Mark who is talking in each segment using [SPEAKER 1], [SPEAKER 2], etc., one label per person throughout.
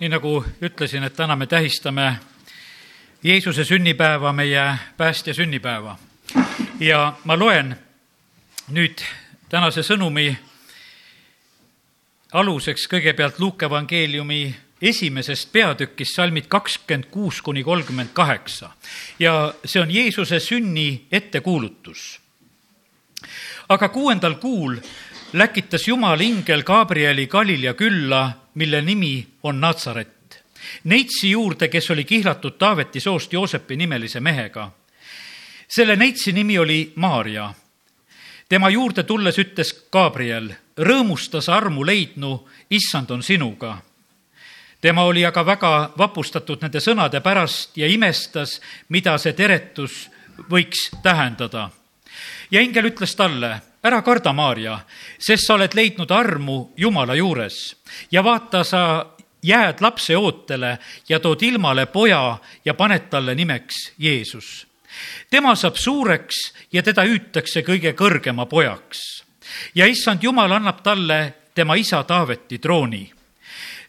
[SPEAKER 1] nii nagu ütlesin, et täna me tähistame Jeesuse sünnipäeva, meie päästja sünnipäeva. ja ma loen nüüd tänase sõnumi aluseks kõigepealt Luuke evangeeliumi esimesest peatükist, salmid kakskümmend kuus kuni kolmkümmend kaheksa. ja see on Jeesuse sünni ettekuulutus. aga kuuendal kuul läkitas Jumal ingel Gabrieli Galilea külla, mille nimi on Natsaret. Neitsi juurde, kes oli kihlatud Taaveti soost Joosepi nimelise mehega. selle neitsi nimi oli Maarja. tema juurde tulles ütles Gabriel, rõõmusta sa armu leidnu, issand on sinuga. tema oli aga väga vapustatud nende sõnade pärast ja imestas, mida see teretus võiks tähendada. ja ingel ütles talle ära karda, Maarja, sest sa oled leidnud armu Jumala juures ja vaata, sa jääd lapse ootele ja tood ilmale poja ja paned talle nimeks Jeesus. tema saab suureks ja teda hüütakse kõige kõrgema pojaks. ja issand Jumal annab talle tema isa Taaveti trooni.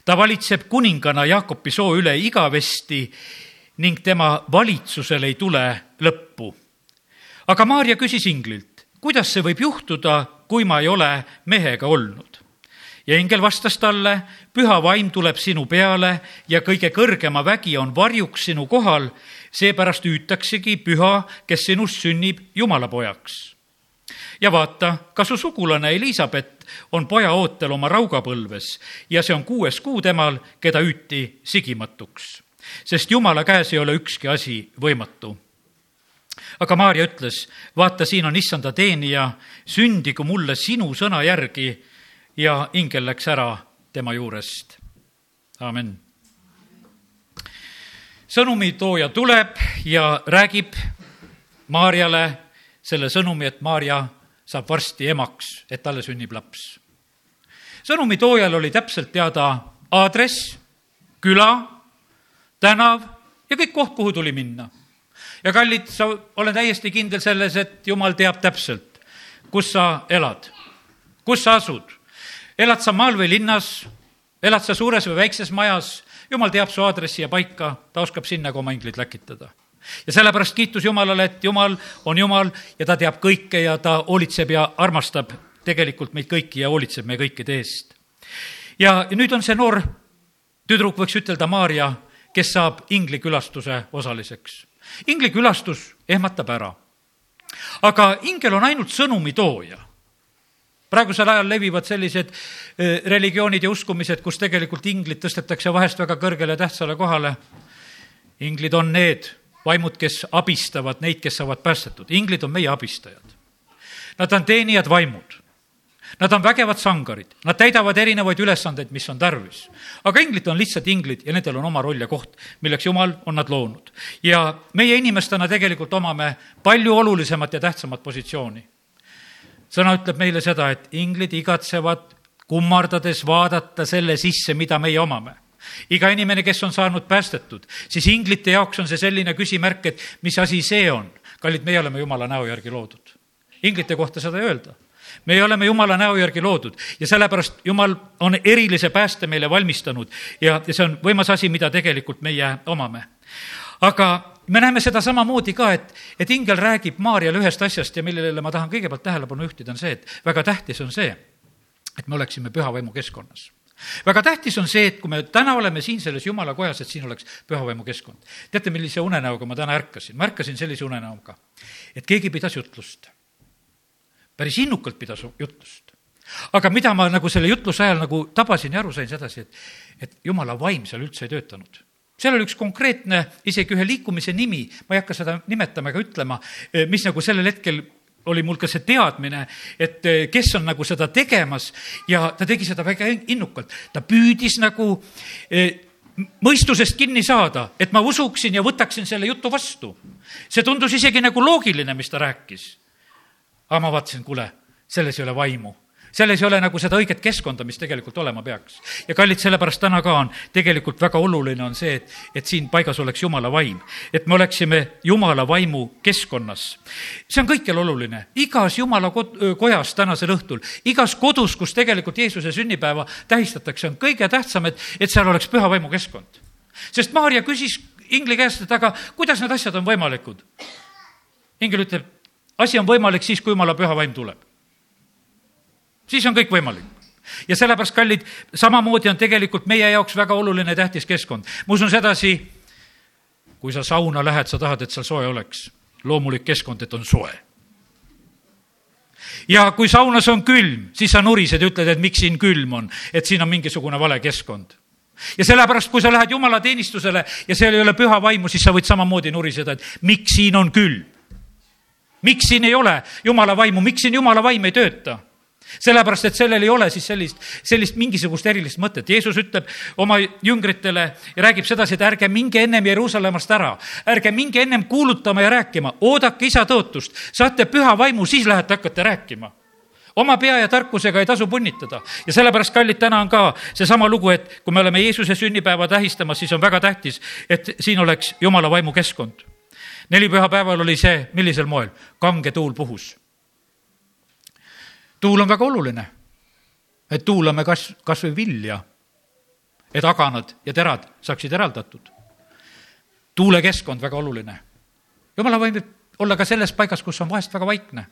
[SPEAKER 1] ta valitseb kuningana Jaakopi soo üle igavesti ning tema valitsusel ei tule lõppu. aga Maarja küsis inglilt, kuidas see võib juhtuda, kui ma ei ole mehega olnud? ja ingel vastas talle, püha vaim tuleb sinu peale ja kõige kõrgema vägi on varjuks sinu kohal, seepärast hüütaksegi püha, kes sinust sünnib Jumala pojaks. ja vaata, ka su sugulane Elizabeth on poja ootel oma raugapõlves ja see on kuues kuu temal, keda hüüti sigimatuks. sest Jumala käes ei ole ükski asi võimatu aga Maarja ütles, vaata, siin on issanda teenija, sündigu mulle sinu sõna järgi ja ingel läks ära tema juurest. amin. sõnumitooja tuleb ja räägib Maarjale selle sõnumi, et Maarja saab varsti emaks, et talle sünnib laps. sõnumitoojal oli täpselt teada aadress, küla, tänav ja kõik koht, kuhu tuli minna ja kallid, sa, olen täiesti kindel selles, et jumal teab täpselt, kus sa elad, kus sa asud. elad sa maal või linnas, elad sa suures või väikses majas, jumal teab su aadressi ja paika, ta oskab sinna ka oma inglid läkitada ja sellepärast kiitus Jumalale, et Jumal on Jumal ja ta teab kõike ja ta hoolitseb ja armastab tegelikult meid kõiki ja hoolitseb meie kõikide eest. ja nüüd on see noor tüdruk, võiks ütelda Maarja, kes saab inglikülastuse osaliseks ingli külastus ehmatab ära. aga ingel on ainult sõnumitooja. praegusel ajal levivad sellised eh, religioonid ja uskumised, kus tegelikult inglid tõstetakse vahest väga kõrgele tähtsale kohale. inglid on need vaimud, kes abistavad neid, kes saavad päästetud. inglid on meie abistajad. Nad on teenijad vaimud Nad on vägevad sangarid, nad täidavad erinevaid ülesandeid, mis on tarvis. aga inglid on lihtsalt inglid ja nendel on oma roll ja koht, milleks Jumal on nad loonud. ja meie inimestena tegelikult omame palju olulisemat ja tähtsamat positsiooni. sõna ütleb meile seda, et inglid igatsevad kummardades vaadata selle sisse, mida meie omame iga inimene, kes on saanud päästetud, siis inglite jaoks on see selline küsimärk, et mis asi see on. kallid, meie oleme Jumala näo järgi loodud. inglite kohta seda ei öelda me oleme Jumala näo järgi loodud ja sellepärast Jumal on erilise pääste meile valmistanud ja, ja see on võimas asi, mida tegelikult meie omame. aga me näeme seda samamoodi ka, et, et ingel räägib Maarjale ühest asjast ja millele ma tahan kõigepealt tähelepanu juhtida, on see, et väga tähtis on see, et me oleksime püha vaimu keskkonnas väga tähtis on see, et kui me täna oleme siin selles jumala kojas, et siin oleks pühavaimu keskkond. teate, millise unenäoga ma täna ärkasin? ma ärkasin sellise unenäoga, et keegi pidas jutlust päris innukalt pidas jutlust. aga mida ma nagu selle jutluse ajal nagu tabasin ja aru sain sedasi, et, et jumala vaim seal üldse ei töötanud seal oli üks konkreetne, isegi ühe liikumise nimi, ma ei hakka seda nimetama ega ütlema, mis nagu sellel hetkel oli mul ka see teadmine, et eh, kes on nagu seda tegemas ja ta tegi seda väga innukalt. ta püüdis nagu eh, mõistusest kinni saada, et ma usuksin ja võtaksin selle jutu vastu. see tundus isegi nagu loogiline, mis ta rääkis aga ma vaatasin, kuule, selles ei ole vaimu. selles ei ole nagu seda õiget keskkonda, mis tegelikult olema peaks. ja kallid, sellepärast täna ka on tegelikult väga oluline on see, et, et siin paigas oleks Jumala vaim. et me oleksime Jumala vaimu keskkonnas. see on kõikjal oluline, igas Jumala kod-, kojas tänasel õhtul, igas kodus, kus tegelikult Jeesuse sünnipäeva tähistatakse, on kõige tähtsam, et, et seal oleks püha vaimu keskkond. sest Maarja küsis ingli käest, et aga kuidas need asjad on võimalikud? ingel ütleb, asi on võimalik siis, kui Jumala püha vaim tuleb siis on kõik võimalik ja sellepärast, kallid, samamoodi on tegelikult meie jaoks väga oluline tähtis keskkond. ma usun sedasi, kui sa sauna lähed, sa tahad, et seal soe oleks. loomulik keskkond, et on soe. ja kui saunas on külm, siis sa nurised ja ütled, et miks siin külm on, et siin on mingisugune vale keskkond ja sellepärast, kui sa lähed jumalateenistusele ja seal ei ole püha vaimu, siis sa võid samamoodi nuriseda, et miks siin on külm. Miks siin ei ole jumala vaimu, miks siin jumala vaim ei tööta? Sellepärast, et sellel ei ole siis sellist, sellist mingisugust erilist mõtet. Jeesus ütleb oma jüngritele ja räägib sedasi, et ärge minge ennem Jeruusalemmast ära, ärge minge ennem kuulutama ja rääkima, oodake isa tõotust, saate püha vaimu, siis lähete, hakkate rääkima. Oma pea ja tarkusega ei tasu punnitada. Ja sellepärast, kallid, täna on ka seesama lugu, et kui me oleme Jeesuse sünnipäeva tähistamas, siis on väga tähtis, et siin oleks jumala vaimu keskkond. Neli pühapäeval oli see, millisel moel? kange tuul puhus tuul on väga oluline, et tuulame kas, kas või vilja, et aganad ja terad saaksid eraldatud. tuulekeskkond väga oluline. jumala võib olla ka selles paigas, kus on vahest väga vaikne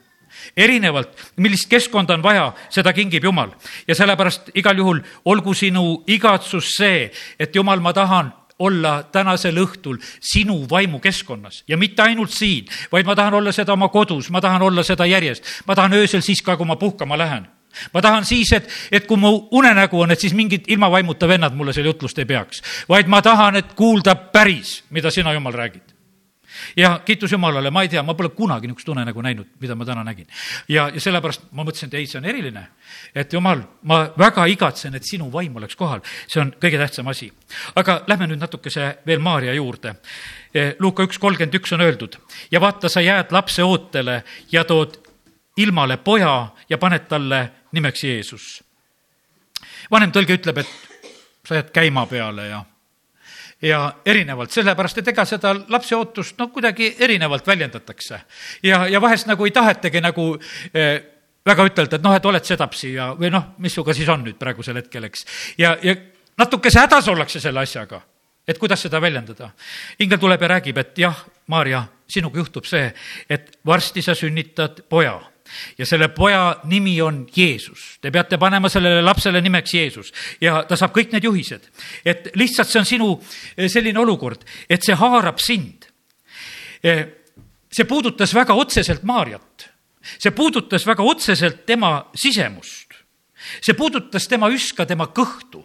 [SPEAKER 1] erinevalt, millist keskkonda on vaja, seda kingib Jumal. ja sellepärast igal juhul olgu sinu igatsus see, et Jumal, ma tahan olla tänasel õhtul sinu vaimukeskkonnas ja mitte ainult siin, vaid ma tahan olla seda oma kodus, ma tahan olla seda järjest, ma tahan öösel siis ka, kui ma puhkama lähen. Ma tahan siis, et, et kui mu unenägu on, et siis mingid ilma vaimuta vennad mulle selle jutlust ei peaks, vaid ma tahan, et kuulda päris, mida sina, Jumal, räägid ja kiitus Jumalale, ma ei tea, ma pole kunagi niisugust unenägu näinud, mida ma täna nägin. ja, ja sellepärast ma mõtlesin, et ei, see on eriline. et Jumal, ma väga igatsen, et sinu vaim oleks kohal, see on kõige tähtsam asi. aga lähme nüüd natukese veel Maarja juurde. E, Luuka üks kolmkümmend üks on öeldud ja vaata, sa jääd lapse ootele ja tood ilmale poja ja paned talle nimeks Jeesus. vanem tõlge ütleb, et sa jääd käima peale ja ja erinevalt, sellepärast et ega seda lapse ootust noh, kuidagi erinevalt väljendatakse. ja, ja vahest nagu ei tahetagi nagu eh, väga ütelda, et noh, et oled sedapsi ja, või noh, mis sinuga siis on nüüd praegusel hetkel, eks. ja, ja natukese hädas ollakse selle asjaga, et kuidas seda väljendada. ingel tuleb ja räägib, et jah, Maarja, sinuga juhtub see, et varsti sa sünnitad poja ja selle poja nimi on Jeesus. Te peate panema sellele lapsele nimeks Jeesus ja ta saab kõik need juhised. et lihtsalt see on sinu eh, selline olukord, et see haarab sind. Eh, see puudutas väga otseselt Maarjat. see puudutas väga otseselt tema sisemust. see puudutas tema üska, tema kõhtu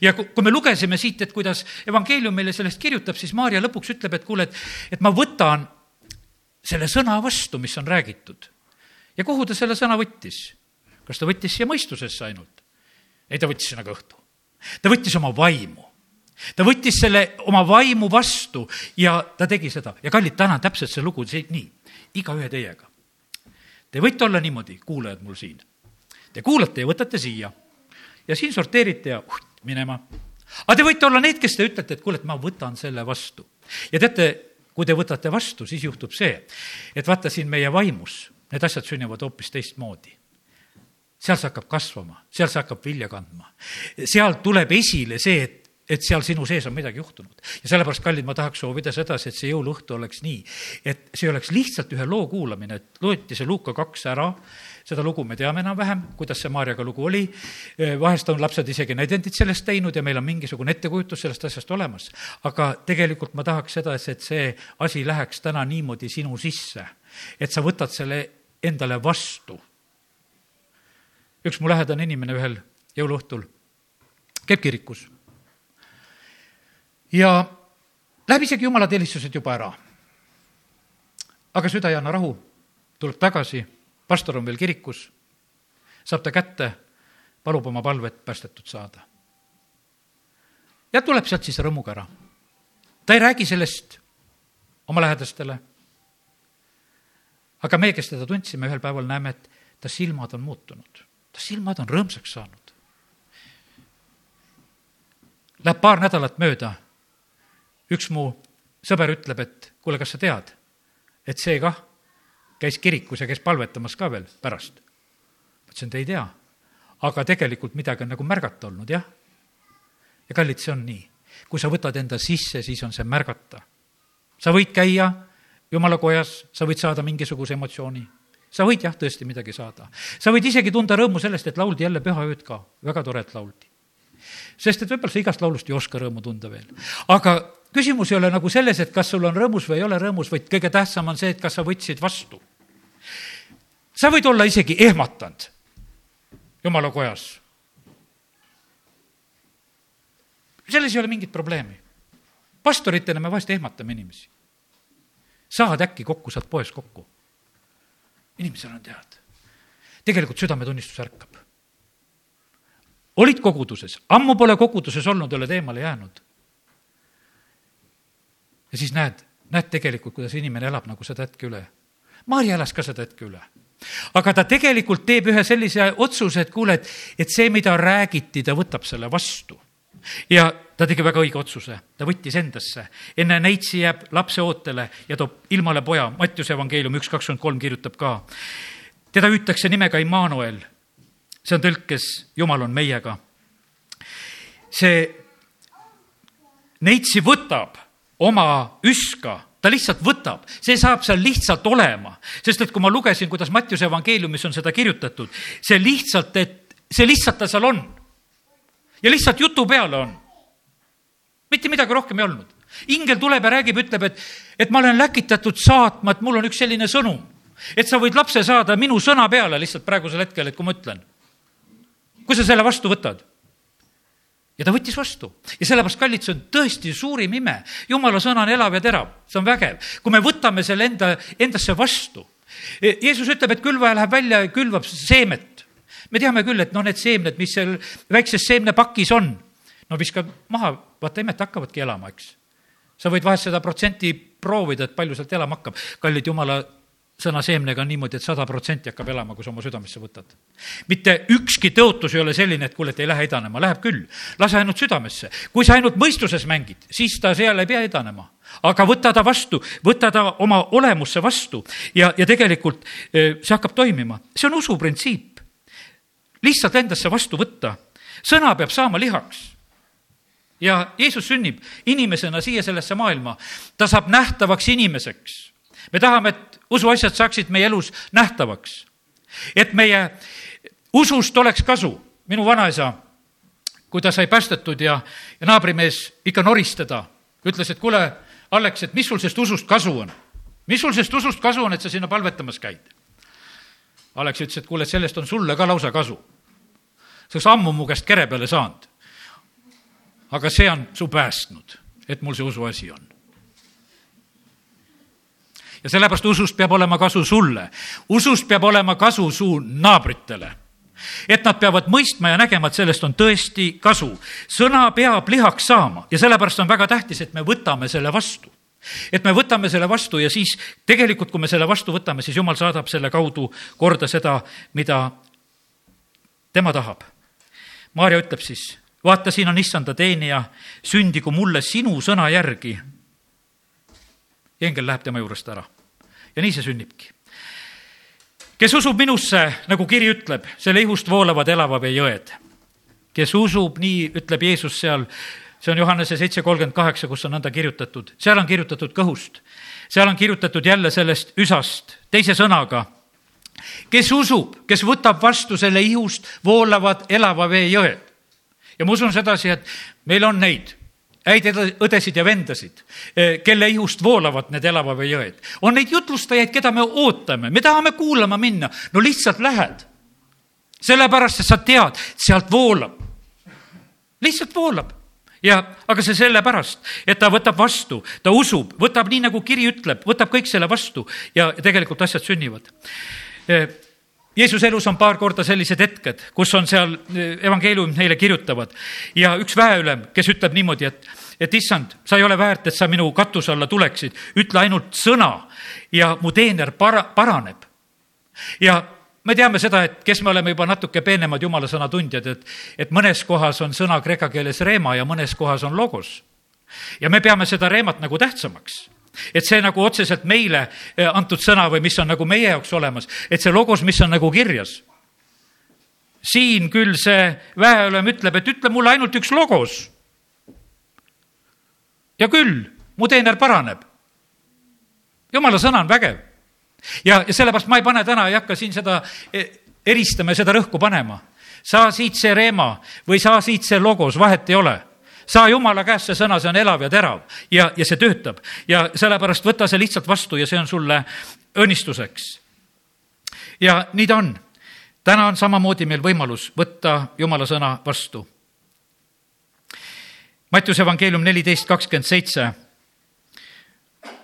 [SPEAKER 1] ja kui me lugesime siit, et kuidas evangeelium meile sellest kirjutab, siis Maarja lõpuks ütleb, et kuule, et, et ma võtan selle sõna vastu, mis on räägitud. ja kuhu ta selle sõna võttis? kas ta võttis siia mõistusesse ainult? ei, ta võttis sinna kõhtu. ta võttis oma vaimu. ta võttis selle oma vaimu vastu ja ta tegi seda ja kallid, täna on täpselt see lugu see, nii, igaühe teiega. Te võite olla niimoodi, kuulajad mul siin. Te kuulate ja võtate siia ja siin sorteerite ja uh, minema. aga te võite olla need, kes te ütlete, et kuule, et ma võtan selle vastu. ja teate, kui te võtate vastu, siis juhtub see, et vaata siin meie vaimus, need asjad sünnivad hoopis teistmoodi seal see hakkab kasvama, seal see hakkab vilja kandma. seal tuleb esile see, et, et seal sinu sees on midagi juhtunud. ja sellepärast, kallid, ma tahaks soovida sedasi, et see jõuluõhtu oleks nii, et see oleks lihtsalt ühe loo kuulamine, et loeti see Luuka kaks ära seda lugu me teame enam-vähem, kuidas see Maarjaga lugu oli, vahest on lapsed isegi näidendit sellest teinud ja meil on mingisugune ettekujutus sellest asjast olemas. aga tegelikult ma tahaks sedasi, et see asi läheks täna niimoodi sinu sisse, et sa võtad selle endale vastu. üks mu lähedane inimene ühel jõuluõhtul käib kirikus ja läheb isegi jumalateenistused juba ära. aga süda ei anna rahu, tuleb tagasi pastor on veel kirikus, saab ta kätte, palub oma palvet päästetud saada. ja tuleb sealt siis rõõmuga ära. ta ei räägi sellest oma lähedastele. aga meie, kes teda tundsime, ühel päeval näeme, et ta silmad on muutunud, ta silmad on rõõmsaks saanud. Läheb paar nädalat mööda, üks mu sõber ütleb, et kuule, kas sa tead, et see kah käis kirikus ja käis palvetamas ka veel pärast. ma ütlesin, et ei tea. aga tegelikult midagi on nagu märgata olnud, jah. ja kallid, see on nii. kui sa võtad enda sisse, siis on see märgata. sa võid käia jumala kojas, sa võid saada mingisuguse emotsiooni. sa võid jah, tõesti midagi saada. sa võid isegi tunda rõõmu sellest, et lauldi jälle pühaööd ka, väga tore, et lauldi. sest et võib-olla sa igast laulust ei oska rõõmu tunda veel. aga küsimus ei ole nagu selles, et kas sul on rõõmus või ei ole rõõmus, vaid kõige tähtsam on see, et kas sa võtsid vastu. sa võid olla isegi ehmatanud jumala kojas. selles ei ole mingit probleemi. pastoritena me vahest ehmatame inimesi. saad äkki kokku sealt poest kokku. inimesel on tead, tegelikult südametunnistus ärkab. olid koguduses, ammu pole koguduses olnud, oled eemale jäänud ja siis näed, näed tegelikult, kuidas inimene elab nagu seda hetke üle. Maarja elas ka seda hetke üle. aga ta tegelikult teeb ühe sellise otsuse, et kuule, et, et see, mida räägiti, ta võtab selle vastu. ja ta tegi väga õige otsuse, ta võttis endasse. enne neitsi jääb lapse ootele ja toob ilmale poja, Mattiuse evangeelium üks kakskümmend kolm kirjutab ka. teda hüütakse nimega Immanuel. see on tõlkes Jumal on meiega. see neitsi võtab oma üska, ta lihtsalt võtab, see saab seal lihtsalt olema. sest et kui ma lugesin, kuidas Mattiuse evangeeliumis on seda kirjutatud, see lihtsalt, et see lihtsalt ta seal on. ja lihtsalt jutu peale on. mitte midagi rohkem ei olnud. ingel tuleb ja räägib, ütleb, et, et ma olen läkitatud saatma, et mul on üks selline sõnum. et sa võid lapse saada minu sõna peale lihtsalt praegusel hetkel, et kui ma ütlen. kui sa selle vastu võtad ja ta võttis vastu ja sellepärast, kallid, see on tõesti suurim ime. jumala sõna on elav ja terav, see on vägev, kui me võtame selle enda, endasse vastu. E, Jeesus ütleb, et külvaja läheb välja ja külvab seemet. me teame küll, et noh, need seemned, mis seal väikses seemnepakis on, no viskad maha, vaata imet hakkavadki elama, eks. sa võid vahest seda protsenti proovida, et palju sealt elama hakkab. kallid jumala sõna seemnega on niimoodi, et sada protsenti hakkab elama, kui sa oma südamesse võtad. mitte ükski tõotus ei ole selline, et kuule, et ei lähe edanema, läheb küll. lase ainult südamesse. kui sa ainult mõistuses mängid, siis ta seal ei pea edanema. aga võta ta vastu, võta ta oma olemusse vastu ja, ja tegelikult e, see hakkab toimima. see on usuprintsiip. lihtsalt endasse vastu võtta. sõna peab saama lihaks ja Jeesus sünnib inimesena siia sellesse maailma. ta saab nähtavaks inimeseks me tahame, et usuasjad saaksid meie elus nähtavaks. et meie usust oleks kasu. minu vanaisa, kui ta sai päästetud ja, ja naabrimees ikka noris teda, ütles, et kuule, Alex, et mis sul sellest usust kasu on? mis sul sellest usust kasu on, et sa sinna palvetamas käid? Alex ütles, et kuule, sellest on sulle ka lausa kasu. sa oleks ammu mu käest kere peale saanud. aga see on su päästnud, et mul see usuasi on ja sellepärast usust peab olema kasu sulle. usust peab olema kasu su naabritele et nad peavad mõistma ja nägema, et sellest on tõesti kasu. sõna peab lihaks saama ja sellepärast on väga tähtis, et me võtame selle vastu. et me võtame selle vastu ja siis tegelikult, kui me selle vastu võtame, siis jumal saadab selle kaudu korda seda, mida tema tahab. Maarja ütleb siis, vaata, siin on issanda teenija, sündigu mulle sinu sõna järgi. Ja ingel läheb tema juurest ära ja nii see sünnibki. kes usub minusse, nagu kiri ütleb, selle ihust voolavad elava vee jõed. kes usub, nii ütleb Jeesus seal, see on Johannese seitse kolmkümmend kaheksa, kus on nõnda kirjutatud, seal on kirjutatud kõhust. seal on kirjutatud jälle sellest üsast teise sõnaga kes usub, kes võtab vastu selle ihust voolavad elava vee jõed. ja ma usun sedasi, et meil on neid häid õdesid ja vendasid, eh, kelle ihust voolavad need elava vee jõed. on neid jutlustajaid, keda me ootame, me tahame kuulama minna, no lihtsalt lähed. sellepärast, et sa tead, sealt voolab. lihtsalt voolab ja, aga see sellepärast, et ta võtab vastu, ta usub, võtab nii, nagu kiri ütleb, võtab kõik selle vastu ja tegelikult asjad sünnivad. Jeesuse elus on paar korda sellised hetked, kus on seal eh, evangeelium neile kirjutavad ja üks väeülem, kes ütleb niimoodi, et, et issand, sa ei ole väärt, et sa minu katuse alla tuleksid, ütle ainult sõna ja mu teener para-, paraneb. ja me teame seda, et kes me oleme juba natuke peenemad jumala sõna tundjad, et, et mõnes kohas on sõna kreeka keeles reema ja mõnes kohas on logos. ja me peame seda reemat nagu tähtsamaks et see nagu otseselt meile eh, antud sõna või mis on nagu meie jaoks olemas, et see logos, mis on nagu kirjas. siin küll see väeülem ütleb, et ütle mulle ainult üks logos. ja küll, mu teener paraneb. jumala sõna on vägev ja, ja sellepärast ma ei pane täna, ei hakka siin seda e, eristama ja seda rõhku panema. saa siit see reema või saa siit see logos, vahet ei ole saa jumala käest see sõna, see on elav ja terav ja, ja see töötab ja sellepärast võta see lihtsalt vastu ja see on sulle õnnistuseks. ja nii ta on. täna on samamoodi meil võimalus võtta jumala sõna vastu. Mattiuse evangeelium neliteist kakskümmend seitse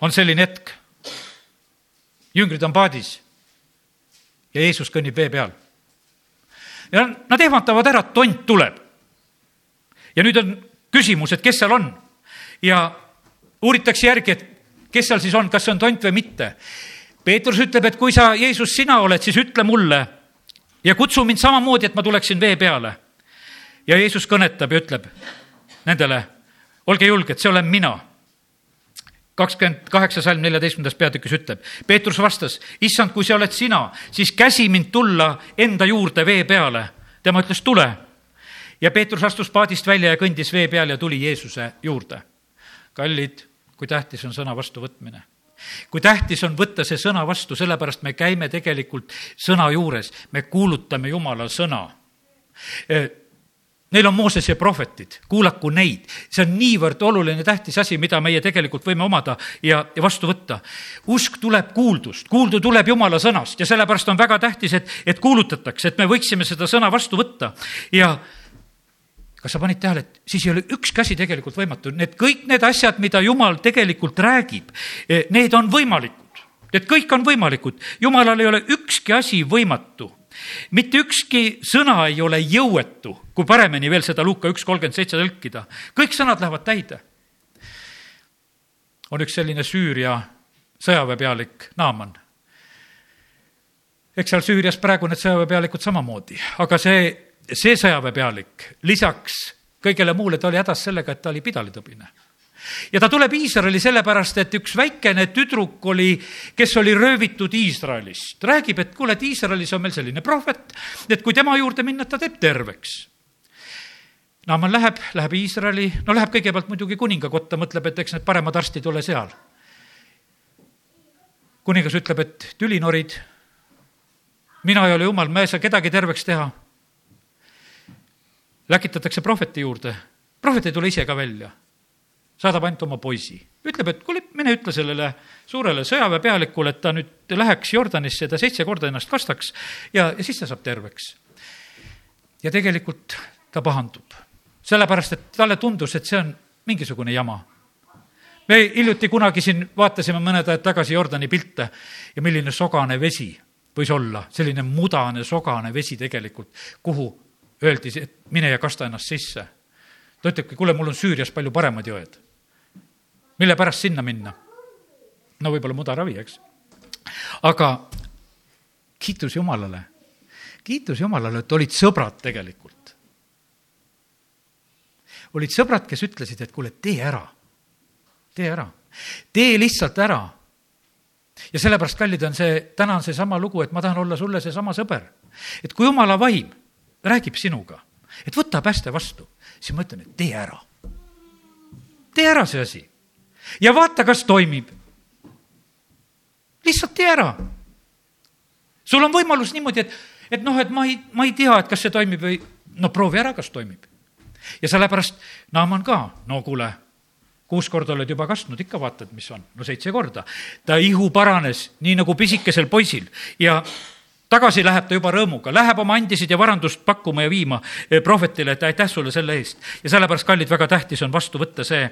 [SPEAKER 1] on selline hetk jüngrid on paadis ja Jeesus kõnnib vee peal. ja nad ehmatavad ära, tont tuleb. ja nüüd on küsimus, et kes seal on ja uuritakse järgi, et kes seal siis on, kas see on tont või mitte. Peetrus ütleb, et kui sa, Jeesus, sina oled, siis ütle mulle ja kutsu mind samamoodi, et ma tuleksin vee peale. ja Jeesus kõnetab ja ütleb nendele, olge julged, see olen mina kakskümmend kaheksa salm neljateistkümnendas peatükis ütleb. Peetrus vastas, issand, kui see oled sina, siis käsi mind tulla enda juurde vee peale. tema ütles, tule. Ja Peetrus astus paadist välja ja kõndis vee peal ja tuli Jeesuse juurde. kallid, kui tähtis on sõna vastuvõtmine kui tähtis on võtta see sõna vastu, sellepärast me käime tegelikult sõna juures, me kuulutame Jumala sõna Neil on Mooses ja prohvetid, kuulaku neid. see on niivõrd oluline, tähtis asi, mida meie tegelikult võime omada ja, ja vastu võtta. usk tuleb kuuldust, kuuldu tuleb Jumala sõnast ja sellepärast on väga tähtis, et, et kuulutatakse, et me võiksime seda sõna vastu võtta ja kas sa panid tähele, et siis ei ole ükski asi tegelikult võimatu, need kõik need asjad, mida Jumal tegelikult räägib, eh, need on võimalikud. Need kõik on võimalikud, Jumalal ei ole ükski asi võimatu mitte ükski sõna ei ole jõuetu, kui paremini veel seda Luuka üks kolmkümmend seitse tõlkida. kõik sõnad lähevad täide. on üks selline Süüria sõjaväepealik Naaman. eks seal Süürias praegu need sõjaväepealikud samamoodi, aga see, see sõjaväepealik lisaks kõigele muule, ta oli hädas sellega, et ta oli pidalitõbine ja ta tuleb Iisraeli sellepärast, et üks väikene tüdruk oli, kes oli röövitud Iisraelist, räägib, et kuule, et Iisraelis on meil selline prohvet, et kui tema juurde minna, ta teeb terveks. Naaman läheb, läheb Iisraeli, no läheb kõigepealt muidugi kuninga kotta, mõtleb, et eks need paremad arstid ole seal. kuningas ütleb, et tülinorid, mina ei ole jumal, ma ei saa kedagi terveks teha. Läkitatakse prohveti juurde, prohvet ei tule ise ka välja saadab ainult oma poisi. ütleb, et kuule, mine ütle sellele suurele sõjaväepealikule, et ta nüüd läheks Jordanisse ta seitse korda ennast kastaks ja, ja siis ta saab terveks. ja tegelikult ta pahandub, sellepärast et talle tundus, et see on mingisugune jama. me hiljuti kunagi siin vaatasime mõned ajad tagasi Jordani pilte ja milline sogane vesi võis olla, selline mudane sogane vesi tegelikult, kuhu öeldi, et mine ja kasta ennast sisse. ta ütlebki, kuule, mul on Süürias palju paremad jõed mille pärast sinna minna? no võib-olla mudaravi, eks. aga kiitus Jumalale, kiitus Jumalale, et olid sõbrad tegelikult. olid sõbrad, kes ütlesid, et kuule, tee ära, tee ära, tee lihtsalt ära. ja sellepärast, kallid, on see, täna on seesama lugu, et ma tahan olla sulle seesama sõber. et kui Jumala vaim räägib sinuga, et võta pääste vastu, siis ma ütlen, et tee ära. tee ära see asi ja vaata, kas toimib. lihtsalt tee ära. sul on võimalus niimoodi, et, et noh, et ma ei, ma ei tea, et kas see toimib või no proovi ära, kas toimib. ja sellepärast Naaman ka, no kuule, kuus korda oled juba kastnud, ikka vaatad, mis on, no seitse korda. ta ihu paranes, nii nagu pisikesel poisil ja tagasi läheb ta juba rõõmuga, läheb oma andisid ja varandust pakkuma ja viima eh, prohvetile, et aitäh sulle selle eest. ja sellepärast, kallid, väga tähtis on vastu võtta see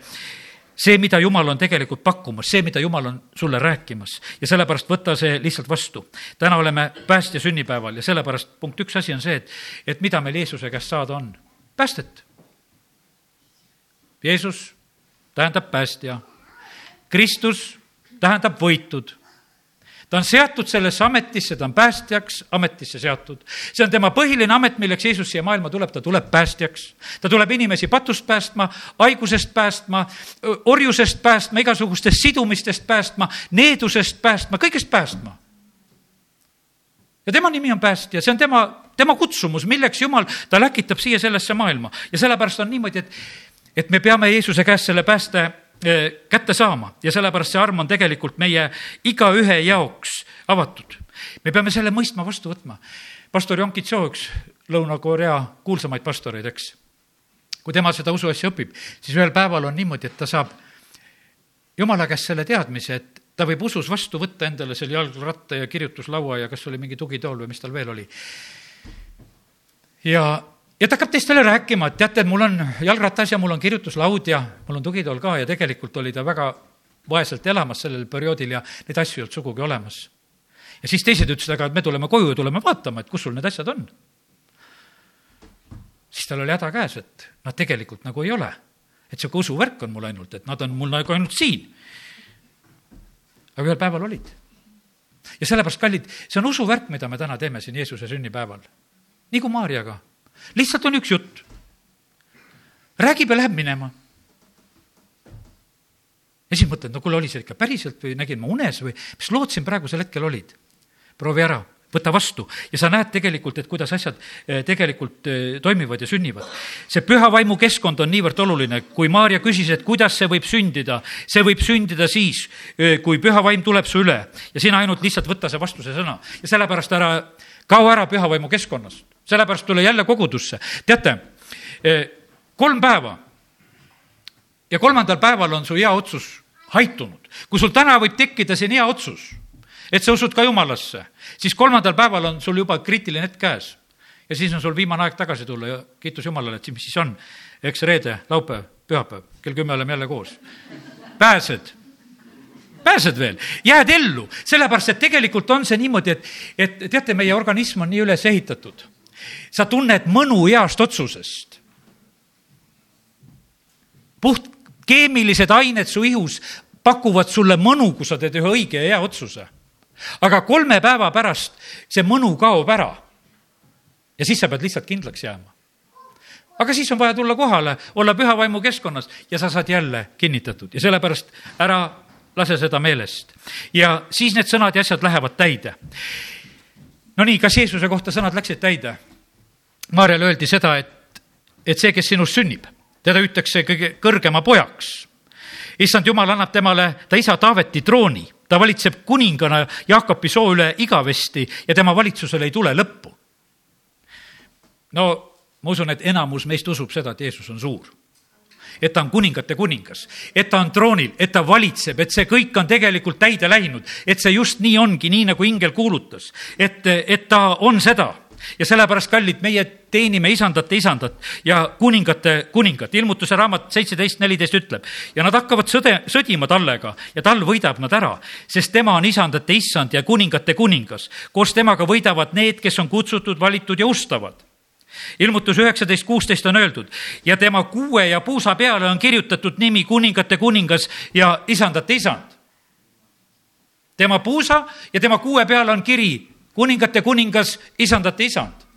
[SPEAKER 1] see, mida Jumal on tegelikult pakkumas, see, mida Jumal on sulle rääkimas ja sellepärast võta see lihtsalt vastu. täna oleme päästja sünnipäeval ja sellepärast punkt üks asi on see, et, et mida meil Jeesuse käest saada on. päästet. Jeesus tähendab päästja. Kristus tähendab võitud. Ta on seatud sellesse ametisse, ta on päästjaks ametisse seatud. see on tema põhiline amet, milleks Jeesus siia maailma tuleb, ta tuleb päästjaks. ta tuleb inimesi patust päästma, haigusest päästma, orjusest päästma, igasugustest sidumistest päästma, needusest päästma, kõigest päästma. ja tema nimi on päästja, see on tema, tema kutsumus, milleks Jumal, ta läkitab siia sellesse maailma ja sellepärast on niimoodi, et, et me peame Jeesuse käest selle pääste kätte saama ja sellepärast see arm on tegelikult meie igaühe jaoks avatud. me peame selle mõistma, vastu võtma. pastor Yong Kitso, üks Lõuna-Korea kuulsamaid pastoreid, eks. kui tema seda usuasja õpib, siis ühel päeval on niimoodi, et ta saab jumala käest selle teadmise, et ta võib usus vastu võtta endale selle jalgratta ja kirjutuslaua ja kas oli mingi tugitool või mis tal veel oli. ja ja ta hakkab teistele rääkima, et teate, mul on jalgratas ja mul on kirjutuslaud ja mul on tugitool ka ja tegelikult oli ta väga vaeselt elamas sellel perioodil ja neid asju ei olnud sugugi olemas. ja siis teised ütlesid, aga me tuleme koju ja tuleme vaatama, et kus sul need asjad on. siis tal oli häda käes, et nad tegelikult nagu ei ole. et sihuke usuvärk on mul ainult, et nad on mul nagu ainult siin. aga ühel päeval olid. ja sellepärast, kallid, see on usuvärk, mida me täna teeme siin Jeesuse sünnipäeval. nagu Maarjaga lihtsalt on üks jutt. räägib ja läheb minema. ja siis mõtled, no kuule, oli see ikka päriselt või nägin ma unes või mis lood siin praegusel hetkel olid? proovi ära, võta vastu ja sa näed tegelikult, et kuidas asjad eh, tegelikult eh, toimivad ja sünnivad. see püha vaimu keskkond on niivõrd oluline, kui Maarja küsis, et kuidas see võib sündida, see võib sündida siis, eh, kui püha vaim tuleb su üle ja sina ainult lihtsalt võta see vastuse sõna ja sellepärast ära kao ära püha vaimu keskkonnast sellepärast tule jälle kogudusse. teate, eh, kolm päeva ja kolmandal päeval on su hea otsus haitunud. kui sul täna võib tekkida siin hea otsus, et sa usud ka jumalasse, siis kolmandal päeval on sul juba kriitiline hetk käes. ja siis on sul viimane aeg tagasi tulla ja kiitus Jumalale, et mis siis on, eks reede, laupäev, pühapäev, kell kümme oleme jälle koos. pääsed pääsed veel, jääd ellu, sellepärast et tegelikult on see niimoodi, et, et teate, meie organism on nii üles ehitatud sa tunned mõnu heast otsusest. puht keemilised ained su ihus pakuvad sulle mõnu, kui sa teed ühe õige ja hea otsuse. aga kolme päeva pärast see mõnu kaob ära. ja siis sa pead lihtsalt kindlaks jääma. aga siis on vaja tulla kohale, olla püha vaimu keskkonnas ja sa saad jälle kinnitatud ja sellepärast ära lase seda meelest. ja siis need sõnad ja asjad lähevad täide. Nonii, kas Jeesuse kohta sõnad läksid täide? Maarjale öeldi seda, et, et see, kes sinust sünnib, teda hüütakse kõige kõrgema pojaks. issand Jumal annab temale ta isa Taaveti trooni, ta valitseb kuningana Jaakopi soo üle igavesti ja tema valitsusel ei tule lõppu. no ma usun, et enamus meist usub seda, et Jeesus on suur et ta on kuningate kuningas, et ta on troonil, et ta valitseb, et see kõik on tegelikult täide läinud, et see just nii ongi, nii nagu ingel kuulutas, et, et ta on seda ja sellepärast, kallid, meie teenime isandate isandat ja kuningate kuningat. ilmutuse raamat seitseteist neliteist ütleb ja nad hakkavad sõde, sõdima tallega ja tal võidab nad ära, sest tema on isandate issand ja kuningate kuningas. koos temaga võidavad need, kes on kutsutud, valitud ja ustavad ilmutus üheksateist kuusteist on öeldud ja tema kuue ja puusa peale on kirjutatud nimi kuningate kuningas ja isandate isand. tema puusa ja tema kuue peale on kiri kuningate kuningas, isandate isand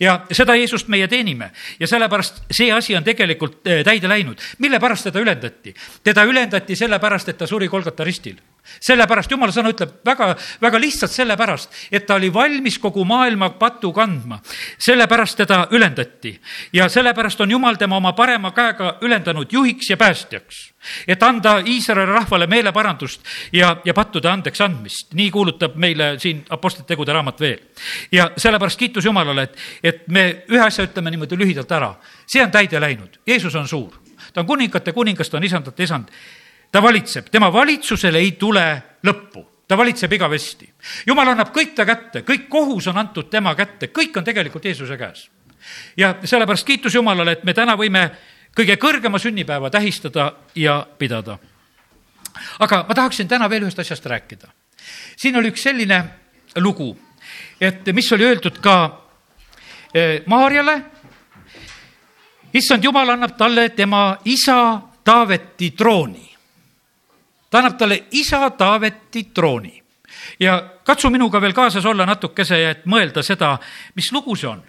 [SPEAKER 1] ja seda Jeesust meie teenime ja sellepärast see asi on tegelikult eh, täide läinud. mille pärast teda ülendati? teda ülendati sellepärast, et ta suri Kolgata ristil. Sellepärast, jumala sõna ütleb väga, väga lihtsalt sellepärast, et ta oli valmis kogu maailma patu kandma. sellepärast teda ülendati ja sellepärast on jumal tema oma parema käega ülendanud juhiks ja päästjaks et anda Iisraeli rahvale meeleparandust ja, ja pattude andeks andmist. nii kuulutab meile siin Apostlite tegude raamat veel. ja sellepärast kiitus Jumalale, et, et me ühe asja ütleme niimoodi lühidalt ära. see on täide läinud, Jeesus on suur, ta on kuningate kuningas, ta on isandate isand. Ta valitseb, tema valitsusele ei tule lõppu ta valitseb igavesti. jumal annab kõik ta kätte, kõik kohus on antud tema kätte, kõik on tegelikult Jeesuse käes. ja sellepärast kiitus Jumalale, et me täna võime kõige kõrgema sünnipäeva tähistada ja pidada. aga ma tahaksin täna veel ühest asjast rääkida. siin oli üks selline lugu, et mis oli öeldud ka eh, Maarjale. issand Jumal annab talle tema isa Taaveti trooni. Ta annab talle isa Taaveti trooni ja katsu minuga veel kaasas olla natukese, et mõelda seda, mis lugu see on.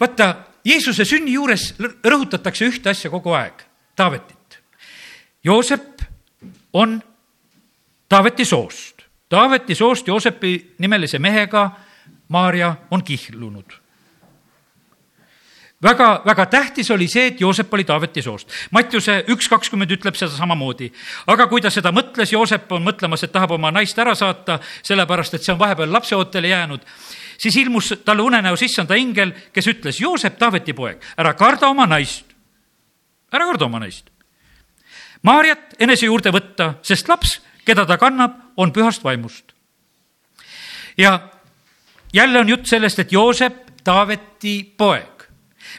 [SPEAKER 1] vaata, Jeesuse sünni juures rõhutatakse ühte asja kogu aeg, Taavetit. Joosep on Taaveti soost. Taaveti soost Joosepi nimelise mehega Maarja on kihlunud väga, väga tähtis oli see, et Joosep oli Taaveti soost. Mattiuse üks kakskümmend ütleb seda samamoodi. aga kui ta seda mõtles, Joosep on mõtlemas, et tahab oma naist ära saata, sellepärast et see on vahepeal lapseootele jäänud, siis ilmus talle unenäos issanda ingel, kes ütles, Joosep, Taaveti poeg, ära karda oma naist. ära karda oma naist. Maarjat enese juurde võtta, sest laps, keda ta kannab, on pühast vaimust. ja jälle on jutt sellest, et Joosep, Taaveti poeg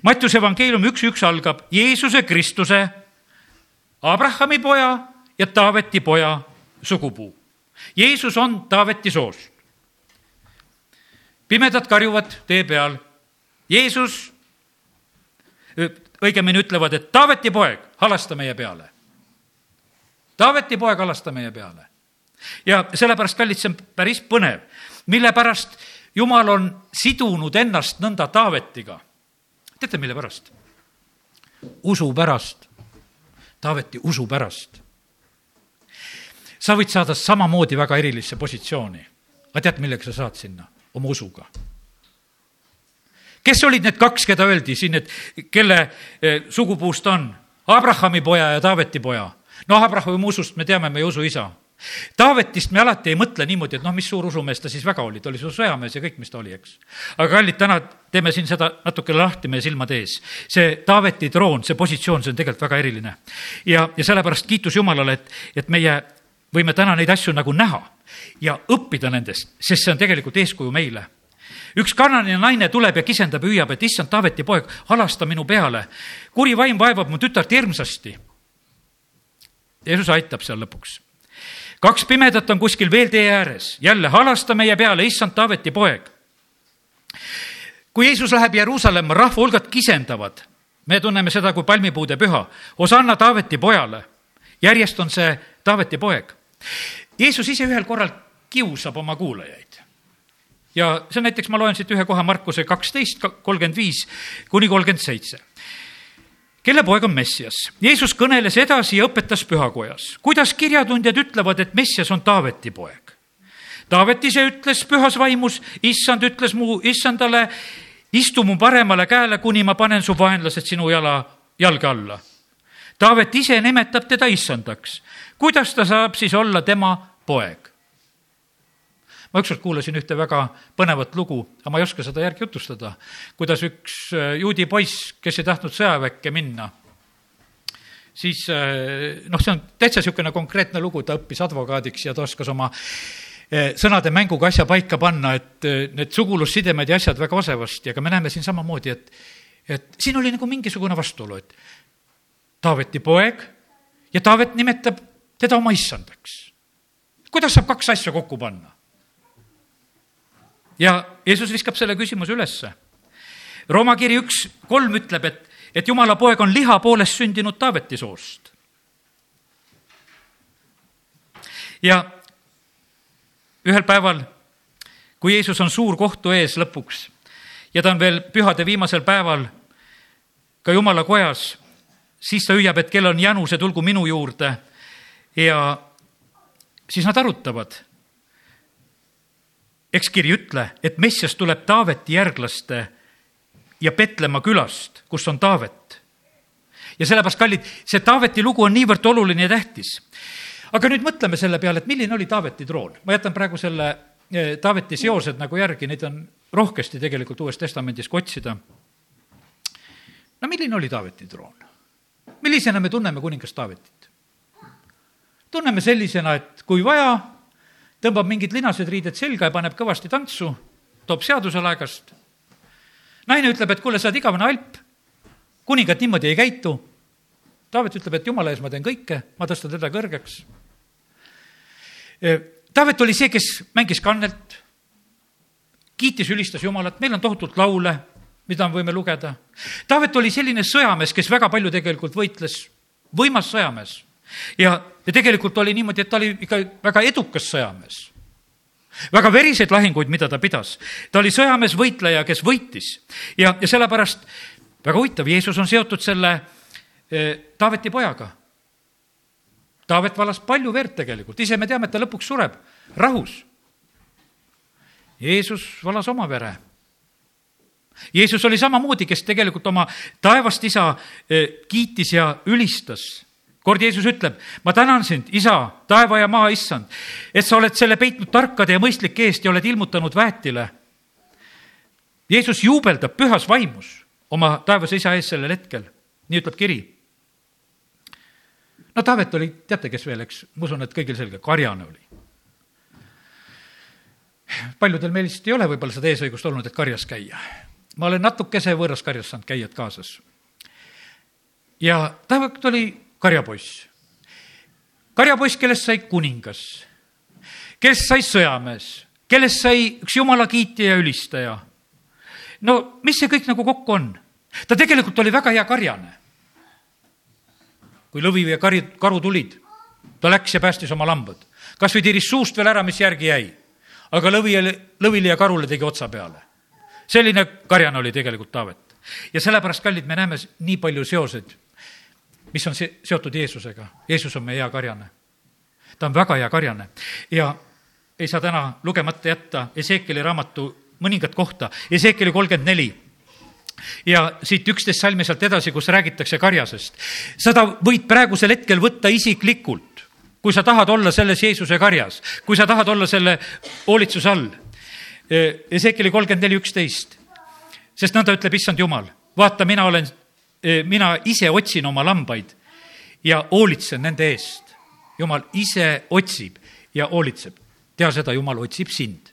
[SPEAKER 1] Mattiuse evangeeliumi üks üks algab Jeesuse Kristuse, Abrahami poja ja Taaveti poja sugupuu. Jeesus on Taaveti soost. pimedad karjuvad tee peal. Jeesus, õigemini ütlevad, et Taaveti poeg, halasta meie peale. Taaveti poeg, halasta meie peale. ja sellepärast, kallid, see on päris põnev, mille pärast Jumal on sidunud ennast nõnda Taavetiga teate, mille pärast? usu pärast. Taaveti usu pärast. sa võid saada samamoodi väga erilisse positsiooni. aga tead, millega sa saad sinna? oma usuga. kes olid need kaks, keda öeldi siin, et kelle eh, sugupuust on? Abrahami poja ja Taaveti poja. no Abrahami usust me teame, meie usuisa Taavetist me alati ei mõtle niimoodi, et noh, mis suur usumees ta siis väga oli, ta oli suur sõjamees ja kõik, mis ta oli, eks. aga kallid, täna teeme siin seda natuke lahti meie silmade ees. see Taaveti troon, see positsioon, see on tegelikult väga eriline. ja, ja sellepärast kiitus Jumalale, et, et meie võime täna neid asju nagu näha ja õppida nendest, sest see on tegelikult eeskuju meile üks kananine naine tuleb ja kisendab ja hüüab, et issand, Taaveti poeg, halasta minu peale. kuri vaim vaevab mu tütart hirmsasti. Jeesus aitab seal lõpuks kaks pimedat on kuskil veel tee ääres, jälle halasta meie peale, issand Taaveti poeg. kui Jeesus läheb Jeruusalemma, rahva hulgad kisendavad, me tunneme seda kui palmipuude püha, Osanna Taaveti pojale. järjest on see Taaveti poeg. Jeesus ise ühel korral kiusab oma kuulajaid. ja see on näiteks, ma loen siit ühe koha Markuse kaksteist, kolmkümmend viis kuni kolmkümmend seitse kelle poeg on Messias. Jeesus kõneles edasi ja õpetas pühakojas, kuidas kirjatundjad ütlevad, et Messias on Taaveti poeg. Taavet ise ütles pühas vaimus, issand ütles mu issandale, istu mu paremale käele, kuni ma panen su vaenlased sinu jala, jalge alla. Taavet ise nimetab teda issandaks. kuidas ta saab siis olla tema poeg? Ma ükskord kuulasin ühte väga põnevat lugu, aga ma ei oska seda järgi jutustada, kuidas üks äh, juudi poiss, kes ei tahtnud sõjaväkke minna, siis äh, noh, see on täitsa niisugune konkreetne lugu, ta õppis advokaadiks ja ta oskas oma äh, sõnade mänguga asja paika panna, et need sugulussidemed ja asjad väga osavasti, aga me näeme siin samamoodi, et, et siin oli nagu mingisugune vastuolu, et Taaveti poeg ja Taavet nimetab teda oma issandaks. kuidas saab kaks asja kokku panna? Ja Jeesus viskab selle küsimuse ülesse. Rooma kiri üks kolm ütleb, et, et jumala poeg on liha poolest sündinud Taaveti soost. ja ühel päeval, kui Jeesus on suur kohtu ees lõpuks ja ta on veel pühade viimasel päeval ka jumala kojas, siis ta hüüab, et kel on janused, tulgu minu juurde ja siis nad arutavad eks kiri ütle, et Messias tuleb Taaveti järglaste ja Petlemma külast, kus on Taavet. ja sellepärast, kallid, see Taaveti lugu on niivõrd oluline ja tähtis. aga nüüd mõtleme selle peale, et milline oli Taaveti troon. ma jätan praegu selle eh, Taaveti seosed nagu järgi, neid on rohkesti tegelikult Uues Testamendis ka otsida. no milline oli Taaveti troon? millisena me tunneme kuningas Taavetit? tunneme sellisena, et kui vaja, tõmbab mingid linased riided selga ja paneb kõvasti tantsu, toob seaduse laegast. naine ütleb, et kuule, sa oled igavene alp, kuningad niimoodi ei käitu. Taavet ütleb, et jumala ees ma teen kõike, ma tõstan teda kõrgeks. Taavet oli see, kes mängis kannelt, kiitis, ülistas Jumalat, meil on tohutult laule, mida me võime lugeda. Taavet oli selline sõjamees, kes väga palju tegelikult võitles, võimas sõjamees ja, ja tegelikult oli niimoodi, et ta oli ikka väga edukas sõjamees. väga veriseid lahinguid, mida ta pidas. ta oli sõjamees, võitleja, kes võitis ja, ja sellepärast väga huvitav, Jeesus on seotud selle eh, Taaveti pojaga. Taavet valas palju verd tegelikult, ise me teame, et ta lõpuks sureb rahus. Jeesus valas oma vere. Jeesus oli samamoodi, kes tegelikult oma taevast isa eh, kiitis ja ülistas kord Jeesus ütleb, ma tänan sind, isa, taeva ja maa issand, et sa oled selle peitnud tarkade ja mõistlike eest ja oled ilmutanud väetile. Jeesus juubeldab pühas vaimus oma taevase isa ees sellel hetkel, nii ütleb kiri. no Taavet oli, teate, kes veel, eks, ma usun, et kõigil selge, karjane oli. paljudel meil lihtsalt ei ole võib-olla seda eesõigust olnud, et karjas käia. ma olen natukese võõras karjas saanud käia kaasas. ja Taavet oli karjapoiss. karjapoiss, kellest sai kuningas, kellest sai sõjamees, kellest sai üks jumala kiitja ja ülistaja. no mis see kõik nagu kokku on? ta tegelikult oli väga hea karjane. kui lõvi ja kari, karu tulid, ta läks ja päästis oma lambad. kas või tiris suust veel ära, mis järgi jäi. aga lõvi, lõvile ja karule tegi otsa peale. selline karjane oli tegelikult Taavet. ja sellepärast, kallid, me näeme nii palju seoseid mis on see, seotud Jeesusega. Jeesus on meie hea karjane. ta on väga hea karjane ja ei saa täna lugemata jätta Ezekieli raamatu mõningat kohta, Ezekieli kolmkümmend neli ja siit üksteist salmi sealt edasi, kus räägitakse karjasest. seda võid praegusel hetkel võtta isiklikult, kui sa tahad olla selles Jeesuse karjas, kui sa tahad olla selle hoolitsuse all. Ezekieli kolmkümmend neli, üksteist. sest nõnda ütleb issand Jumal, vaata, mina olen mina ise otsin oma lambaid ja hoolitsen nende eest. jumal ise otsib ja hoolitseb. tea seda, Jumal otsib sind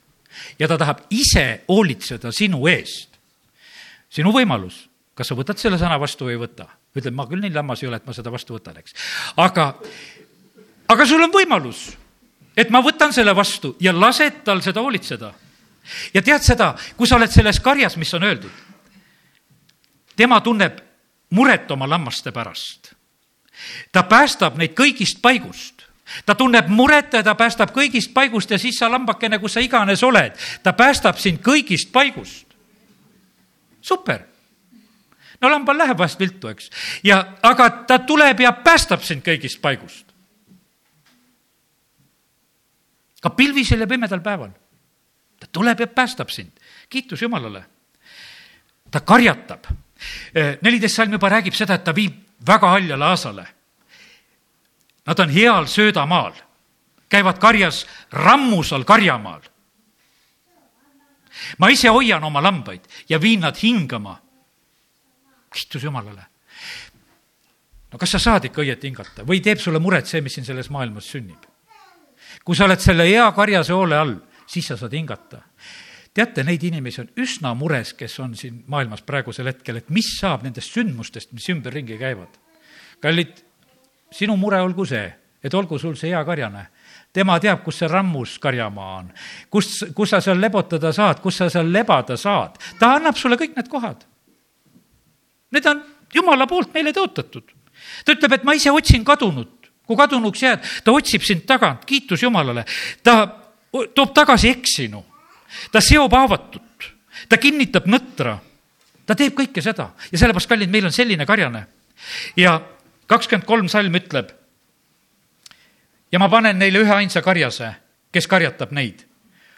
[SPEAKER 1] ja ta tahab ise hoolitseda sinu eest. sinu võimalus, kas sa võtad selle sõna vastu või ei võta. ütled, ma küll nii lammas ei ole, et ma seda vastu võtan, eks. aga, aga sul on võimalus, et ma võtan selle vastu ja lased tal seda hoolitseda. ja tead seda, kui sa oled selles karjas, mis on öeldud, tema tunneb muret oma lammaste pärast. ta päästab neid kõigist paigust ta tunneb muret ja ta päästab kõigist paigust ja siis sa lambakene, kus sa iganes oled, ta päästab sind kõigist paigust. super. no lambal läheb vahest viltu, eks, ja aga ta tuleb ja päästab sind kõigist paigust. ka pilvisel ja pimedal päeval. ta tuleb ja päästab sind, kiitus Jumalale. ta karjatab neliteist salm juba räägib seda, et ta viib väga haljale aasale. Nad on heal söödamaal, käivad karjas rammusal karjamaal. ma ise hoian oma lambaid ja viin nad hingama. kiitus Jumalale. no kas sa saad ikka õieti hingata või teeb sulle muret see, mis siin selles maailmas sünnib? kui sa oled selle hea karjase hoole all, siis sa saad hingata teate, neid inimesi on üsna mures, kes on siin maailmas praegusel hetkel, et mis saab nendest sündmustest, mis ümberringi käivad. kallid, sinu mure olgu see, et olgu sul see hea karjane. tema teab, kus see rammus karjamaa on, kus, kus sa seal lebotada saad, kus sa seal lebada saad. ta annab sulle kõik need kohad. Need on jumala poolt meile tõotatud. ta ütleb, et ma ise otsin kadunut kui kadunuks jääd, ta otsib sind tagant, kiitus Jumalale. ta toob tagasi eksinu ta seob haavatut, ta kinnitab nõtra, ta teeb kõike seda ja sellepärast, kallid, meil on selline karjane. ja kakskümmend kolm salm ütleb, ja ma panen neile ühe ainsa karjase, kes karjatab neid,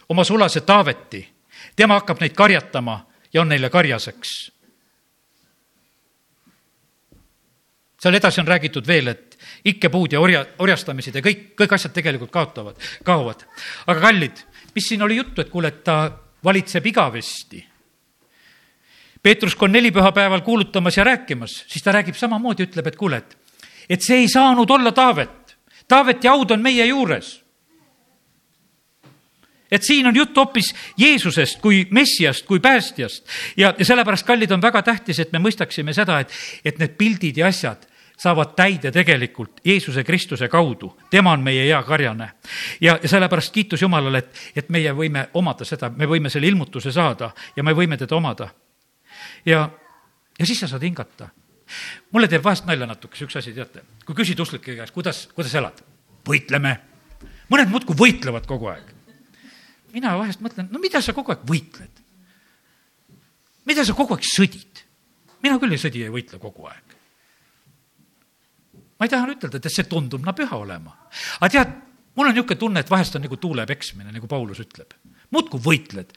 [SPEAKER 1] oma sulase Taaveti. tema hakkab neid karjatama ja on neile karjaseks. seal edasi on räägitud veel, et ikkepuud ja orja, orjastamised ja kõik, kõik asjad tegelikult kaotavad, kaovad. aga kallid, mis siin oli juttu, et kuule, et ta valitseb igavesti. Peetrus, kui on nelipühapäeval kuulutamas ja rääkimas, siis ta räägib samamoodi, ütleb, et kuule, et, et see ei saanud olla Taavet. Taaveti haud on meie juures. et siin on jutt hoopis Jeesusest kui Messiast, kui päästjast ja, ja sellepärast, kallid, on väga tähtis, et me mõistaksime seda, et, et need pildid ja asjad saavad täide tegelikult Jeesuse Kristuse kaudu. tema on meie hea karjane. ja, ja sellepärast kiitus Jumalale, et, et meie võime omada seda, me võime selle ilmutuse saada ja me võime teda omada. ja, ja siis sa saad hingata. mulle teeb vahest nalja natukese üks asi, teate, kui küsid usklike käest, kuidas, kuidas elad? võitleme. mõned muudkui võitlevad kogu aeg. mina vahest mõtlen, no mida sa kogu aeg võitled? mida sa kogu aeg sõdid? mina küll ei sõdi ja ei võitle kogu aeg. Ma ei taha ütelda, et see tundub na püha olema. aga tead, mul on niisugune tunne, et vahest on nagu tuule peksmine, nagu Paulus ütleb. muudkui võitled.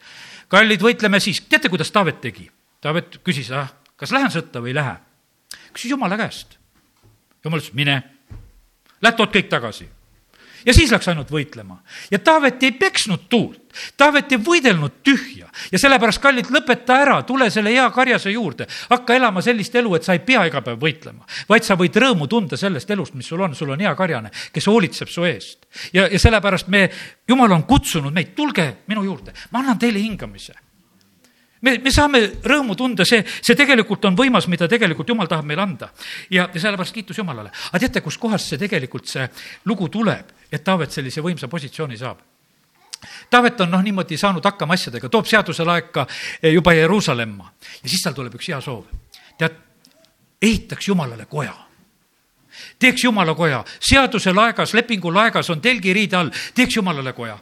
[SPEAKER 1] kallid, võitleme siis, teate, kuidas Taavet tegi? Taavet küsis, ah, kas lähen sõtta või ei lähe? küsis Jumala käest. Jumal ütles, mine, lähed tood kõik tagasi ja siis läks ainult võitlema. ja Taavet ei peksnud tuult, Taavet ei võidelnud tühja ja sellepärast, kallid, lõpeta ära, tule selle hea karjase juurde, hakka elama sellist elu, et sa ei pea iga päev võitlema, vaid sa võid rõõmu tunda sellest elust, mis sul on, sul on hea karjane, kes hoolitseb su eest. ja, ja sellepärast me, Jumal on kutsunud meid, tulge minu juurde, ma annan teile hingamise me, me saame rõõmu tunda, see, see tegelikult on võimas, mida tegelikult Jumal tahab meile anda. ja, ja sellepärast kiitus Jumalale. aga teate, kuskohast see tegelikult, see lugu tuleb, et Taavet sellise võimsa positsiooni saab? Taavet on noh, niimoodi saanud hakkama asjadega, toob seaduse laeka juba Jeruusalemma ja siis tal tuleb üks hea soov. tead, ehitaks Jumalale koja teeks Jumala koja, seaduse laegas, lepingu laegas on telgiriide all, teeks Jumalale koja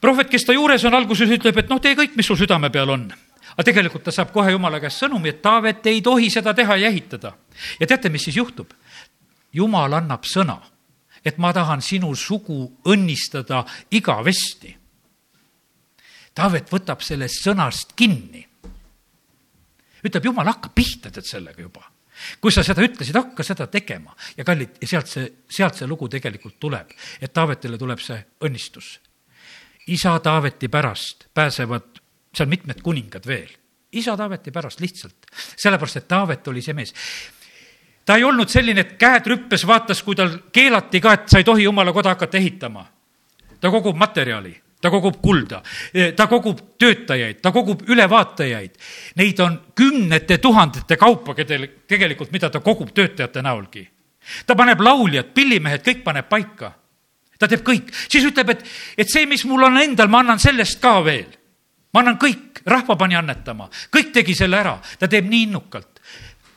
[SPEAKER 1] prohvet, kes ta juures on, alguses ütleb, et noh, tee kõik, mis sul südame peal on. aga tegelikult ta saab kohe jumala käest sõnumi, et Taavet ei tohi seda teha ja ehitada. ja teate, mis siis juhtub? jumal annab sõna, et ma tahan sinu sugu õnnistada igavesti. Taavet võtab sellest sõnast kinni. ütleb, jumal, hakka pihta tead sellega juba kui sa seda ütlesid, hakka seda tegema ja kallid, ja sealt see, sealt see lugu tegelikult tuleb, et Taavetile tuleb see õnnistus isa Taaveti pärast pääsevad seal mitmed kuningad veel. isa Taaveti pärast lihtsalt, sellepärast et Taavet oli see mees. Ta ei olnud selline, et käed rüppes vaatas, kui tal keelati ka, et sa ei tohi jumala koda hakata ehitama. ta kogub materjali, ta kogub kulda, ta kogub töötajaid, ta kogub ülevaatajaid. Neid on kümnete tuhandete kaupa, kedel tegelikult, mida ta kogub töötajate näolgi. ta paneb lauljad, pillimehed, kõik paneb paika ta teeb kõik, siis ütleb, et, et see, mis mul on endal, ma annan sellest ka veel. ma annan kõik, rahva pani annetama, kõik tegi selle ära, ta teeb nii innukalt.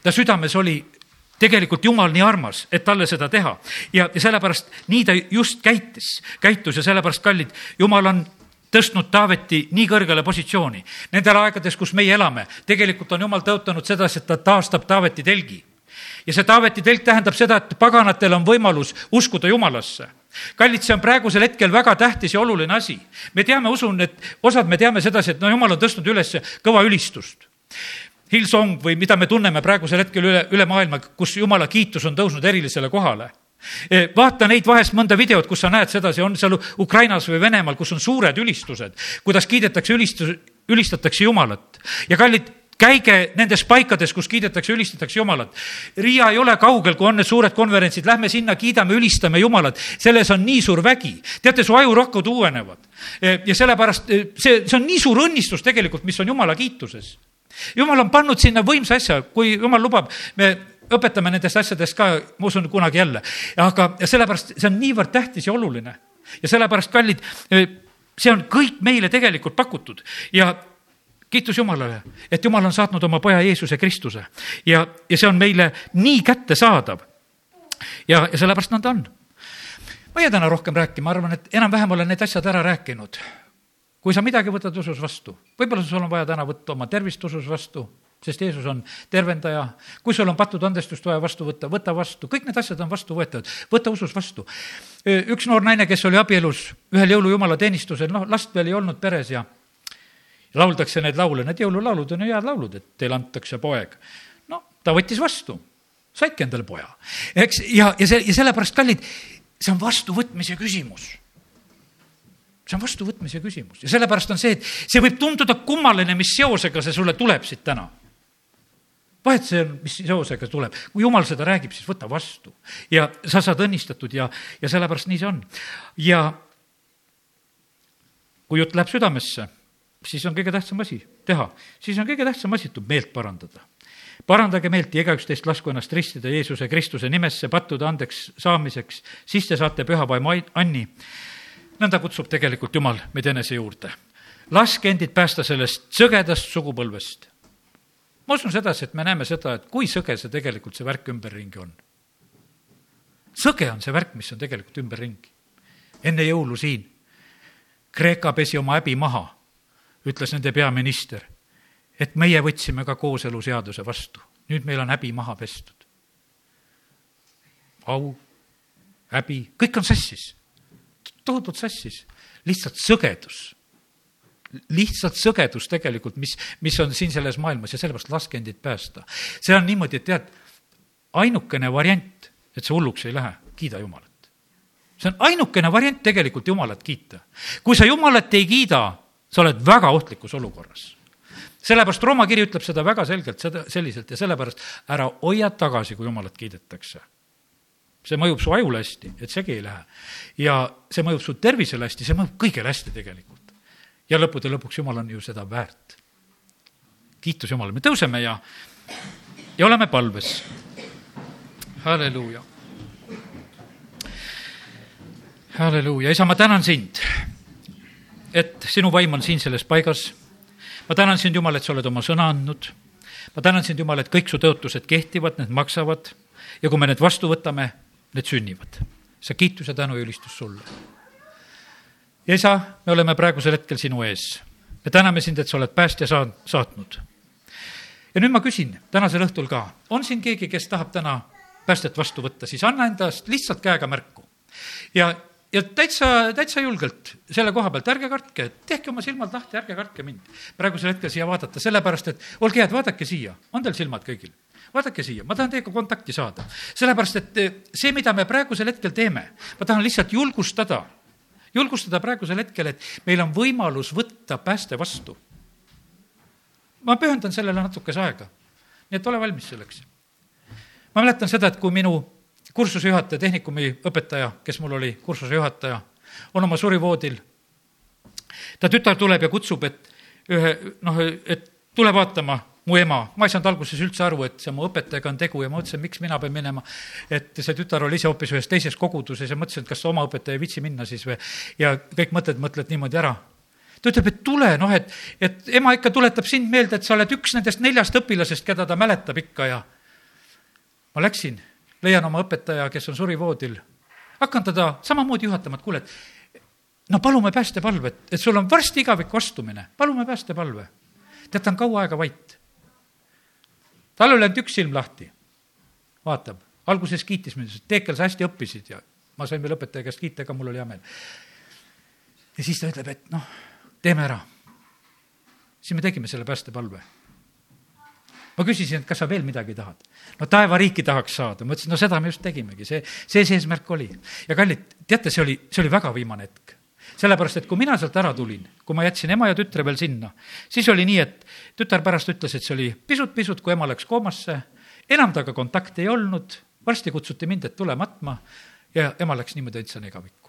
[SPEAKER 1] ta südames oli tegelikult Jumal nii armas, et talle seda teha ja, ja sellepärast nii ta just käitis, käitus ja sellepärast, kallid, Jumal on tõstnud Taaveti nii kõrgele positsiooni. Nendel aegades, kus meie elame, tegelikult on Jumal tõotanud sedasi, et ta taastab Taaveti telgi. ja see Taaveti telk tähendab seda, et paganatel on võimalus uskuda Jumalasse kallid, see on praegusel hetkel väga tähtis ja oluline asi. me teame, usun, et osad me teame sedasi, et no jumal on tõstnud üles kõva ülistust. Hillsong või mida me tunneme praegusel hetkel üle, üle maailma, kus jumala kiitus on tõusnud erilisele kohale e, vaata neid vahest mõnda videot, kus sa näed sedasi, on seal Ukrainas või Venemaal, kus on suured ülistused, kuidas kiidetakse ülistus, ülistatakse Jumalat. ja kallid, käige nendes paikades, kus kiidetakse, ülistatakse Jumalat. Riia ei ole kaugel, kui on need suured konverentsid, lähme sinna, kiidame, ülistame Jumalat. selles on nii suur vägi. teate, su ajurakud uuenevad. E, ja sellepärast e, see, see on nii suur õnnistus tegelikult, mis on Jumala kiituses. Jumal on pannud sinna võimsa asja, kui Jumal lubab, me õpetame nendest asjadest ka, ma usun, kunagi jälle. aga sellepärast see on niivõrd tähtis ja oluline. ja sellepärast, kallid, see on kõik meile tegelikult pakutud ja kiitus Jumalale, et Jumal on saatnud oma poja Jeesuse Kristuse ja, ja see on meile nii kättesaadav. ja, ja sellepärast nõnda on. ma ei jää täna rohkem rääkima, arvan, et enam-vähem olen need asjad ära rääkinud. Kui sa midagi võtad usus vastu, võib-olla sul on vaja täna võtta oma tervist usus vastu, sest Jeesus on tervendaja. kui sul on patud andestust vaja vastu võtta, võta vastu, kõik need asjad on vastuvõetavad, võta usus vastu. üks noor naine, kes oli abielus ühel jõulujumala teenistusel, noh, last veel ei olnud peres ja lauldakse neid laule, need jõululaulud on ju head laulud, et teile antakse poeg. no ta võttis vastu, saidki endale poja, eks, ja, ja see, ja sellepärast, kallid, see on vastuvõtmise küsimus see on vastuvõtmise küsimus ja sellepärast on see, et see võib tunduda kummaline, mis seosega see sulle tuleb siit täna. vahet see on, mis seosega tuleb, kui jumal seda räägib, siis võta vastu ja sa saad õnnistatud ja, ja sellepärast nii see on. ja kui jutt läheb südamesse siis on kõige tähtsam asi teha, siis on kõige tähtsam asi, tuleb meelt parandada. parandage meelt ja igaüks teist lasku ennast ristida Jeesuse Kristuse nimesse pattude andeks saamiseks, siis te saate püha vaimu anni. Nõnda kutsub tegelikult Jumal meid enese juurde. laske endid päästa sellest sõgedast sugupõlvest. ma usun sedasi, et me näeme seda, et kui sõge see tegelikult, see värk ümberringi on. sõge on see värk, mis on tegelikult ümberringi. enne jõulu siin Kreeka pesi oma häbi maha, ütles nende peaminister, et meie võtsime ka kooseluseaduse vastu, nüüd meil on häbi maha pestud. au, häbi, kõik on sassis, tohutult sassis, lihtsalt sõgedus lihtsalt sõgedus tegelikult, mis, mis on siin selles maailmas ja sellepärast laske endid päästa. see on niimoodi, et tead, ainukene variant, et sa hulluks ei lähe, kiida Jumalat. see on ainukene variant tegelikult Jumalat kiita. kui sa Jumalat ei kiida, sa oled väga ohtlikus olukorras. sellepärast Rooma kiri ütleb seda väga selgelt, seda selliselt ja sellepärast ära hoia tagasi, kui Jumalat kiidetakse see mõjub su ajule hästi, et segi ei lähe. ja see mõjub su tervisele hästi, see mõjub kõigele hästi tegelikult ja lõppude lõpuks Jumal on ju seda väärt. kiitus Jumalale, me tõuseme ja, ja oleme palves. halleluuja. halleluuja, isa, ma tänan sind, et sinu vaim on siin selles paigas. ma tänan sind, Jumal, et sa oled oma sõna andnud. ma tänan sind, Jumal, et kõik su tõotused kehtivad, need maksavad ja kui me need vastu võtame, need sünnivad. see kiitus ja tänu ja ülistus sulle ja isa, me oleme praegusel hetkel sinu ees. me täname sind, et sa oled päästja saa-, saatnud. ja nüüd ma küsin tänasel õhtul ka, on siin keegi, kes tahab täna päästet vastu võtta, siis anna endast lihtsalt käega märku. ja, ja täitsa, täitsa julgelt selle koha pealt, ärge kartke, tehke oma silmad lahti, ärge kartke mind praegusel hetkel siia vaadata, sellepärast et olge head, vaadake siia, on teil silmad kõigil? Vaadake siia, ma tahan teiega kontakti saada. sellepärast, et see, mida me praegusel hetkel teeme, ma tahan lihtsalt julgustada julgustada praegusel hetkel, et meil on võimalus võtta pääste vastu. ma pühendan sellele natukese aega, nii et ole valmis selleks. ma mäletan seda, et kui minu kursuse juhataja, tehnikumi õpetaja, kes mul oli kursuse juhataja, on oma surivoodil, ta tütar tuleb ja kutsub, et ühe, noh, et tule vaatama mu ema, ma ei saanud alguses üldse aru, et see mu õpetajaga on tegu ja ma mõtlesin, miks mina pean minema. et see tütar oli ise hoopis ühes teises koguduses ja mõtlesin, et kas oma õpetaja ei viitsi minna siis või, ja kõik mõtted mõtled niimoodi ära. ta ütleb, et tule, noh, et, et ema ikka tuletab sind meelde, et sa oled üks nendest neljast õpilasest, keda ta mäletab ikka ja ma läksin, leian oma õpetaja, kes on surivoodil, hakkan teda samamoodi juhatama, et kuule, et no palume päästepalvet, et sul on varsti igaviku astumine, palume päästepalve. tead, ta on kaua aega vait tal oli ainult üks silm lahti. vaatab, alguses kiitis mind, ütles, et Teekel, sa hästi õppisid ja ma sain veel õpetaja käest kiita ka, mul oli hea meel. ja siis ta ütleb, et noh, teeme ära. siis me tegime selle päästepalve. ma küsisin, et kas sa veel midagi tahad? no taevariiki tahaks saada, ma ütlesin, no seda me just tegimegi, see, see see eesmärk oli. ja kallid, teate, see oli, see oli väga viimane hetk sellepärast, et kui mina sealt ära tulin, kui ma jätsin ema ja tütre veel sinna, siis oli nii, et tütar pärast ütles, et see oli pisut-pisut, kui ema läks koomasse, enam temaga kontakti ei olnud, varsti kutsuti mind, et tule matma. Ja ema läks niimoodi õitsane igavikku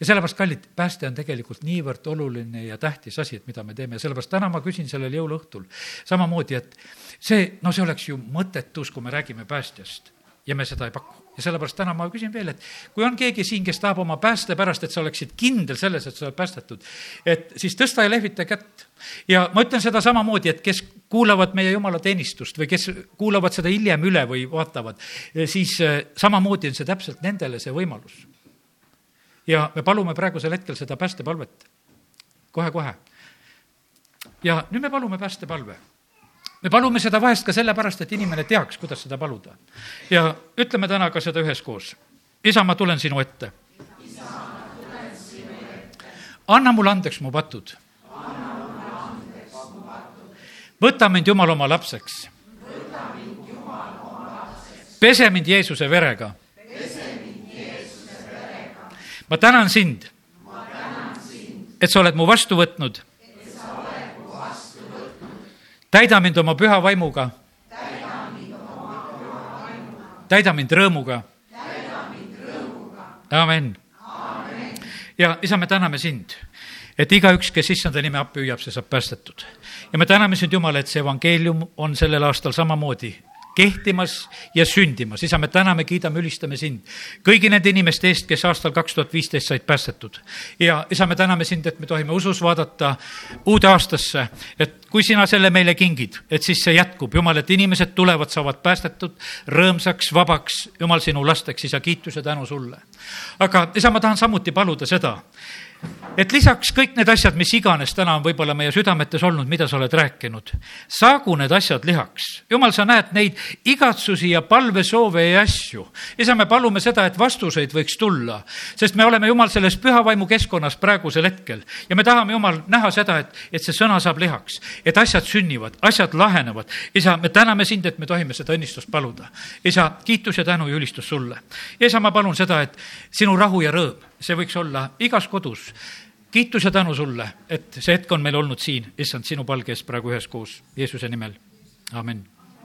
[SPEAKER 1] ja sellepärast, kallid, pääste on tegelikult niivõrd oluline ja tähtis asi, et mida me teeme. Ja sellepärast täna ma küsin sellel jõuluõhtul samamoodi, et see, no see oleks ju mõttetus, kui me räägime päästjast ja me seda ei paku. ja sellepärast täna ma küsin veel, et kui on keegi siin, kes tahab oma pääste pärast, et sa oleksid kindel selles, et sa oled päästetud, et siis tõsta ja lehvita kätt. ja ma ütlen seda samamoodi, et kes kuulavad meie jumalateenistust või kes kuulavad seda hiljem üle või vaatavad, siis eh, samamoodi on see täpselt nendele see võimalus. ja me palume praegusel hetkel seda päästepalvet kohe-kohe. ja nüüd me palume päästepalve me palume seda vahest ka sellepärast, et inimene teaks, kuidas seda paluda. ja ütleme täna ka seda üheskoos. isa, ma tulen sinu ette. anna mulle andeks mu patud. võta mind, Jumal, oma lapseks. pese mind Jeesuse verega. ma tänan sind, et sa oled mu vastu võtnud täida mind oma püha vaimuga. täida mind rõõmuga. amen. ja isa, me täname sind, et igaüks, kes issanda nime appi hüüab, see saab päästetud. ja me täname sind, Jumal, et see evangeelium on sellel aastal samamoodi kehtimas ja sündimas. isa, me täname, kiidame, ülistame sind kõigi nende inimeste eest, kes aastal kaks tuhat viisteist said päästetud. ja isa, me täname sind, et me tohime usus vaadata uude aastasse, et kui sina selle meile kingid, et siis see jätkub, Jumal, et inimesed tulevad, saavad päästetud rõõmsaks, vabaks, Jumal, sinu lasteks, isa, kiitus ja tänu sulle. aga isa, ma tahan samuti paluda seda, et lisaks kõik need asjad, mis iganes täna on võib-olla meie südametes olnud, mida sa oled rääkinud, saagu need asjad lihaks. jumal, sa näed neid igatsusi ja palvesoove ja asju. isa, me palume seda, et vastuseid võiks tulla, sest me oleme, Jumal, selles püha vaimu keskkonnas praegusel hetkel ja me tahame, Jumal, näha seda, et, et see sõna saab lihaks, et asjad sünnivad, asjad lahenevad. isa, me täname sind, et me tohime seda õnnistust paluda. isa, kiitus ja tänu ja ülistus sulle. isa, ma palun seda, et sinu rahu ja rõõm, see võiks olla igas kodus kiitus ja tänu sulle, et see hetk on meil olnud siin, issand, sinu palge ees praegu üheskoos, Jeesuse nimel, amin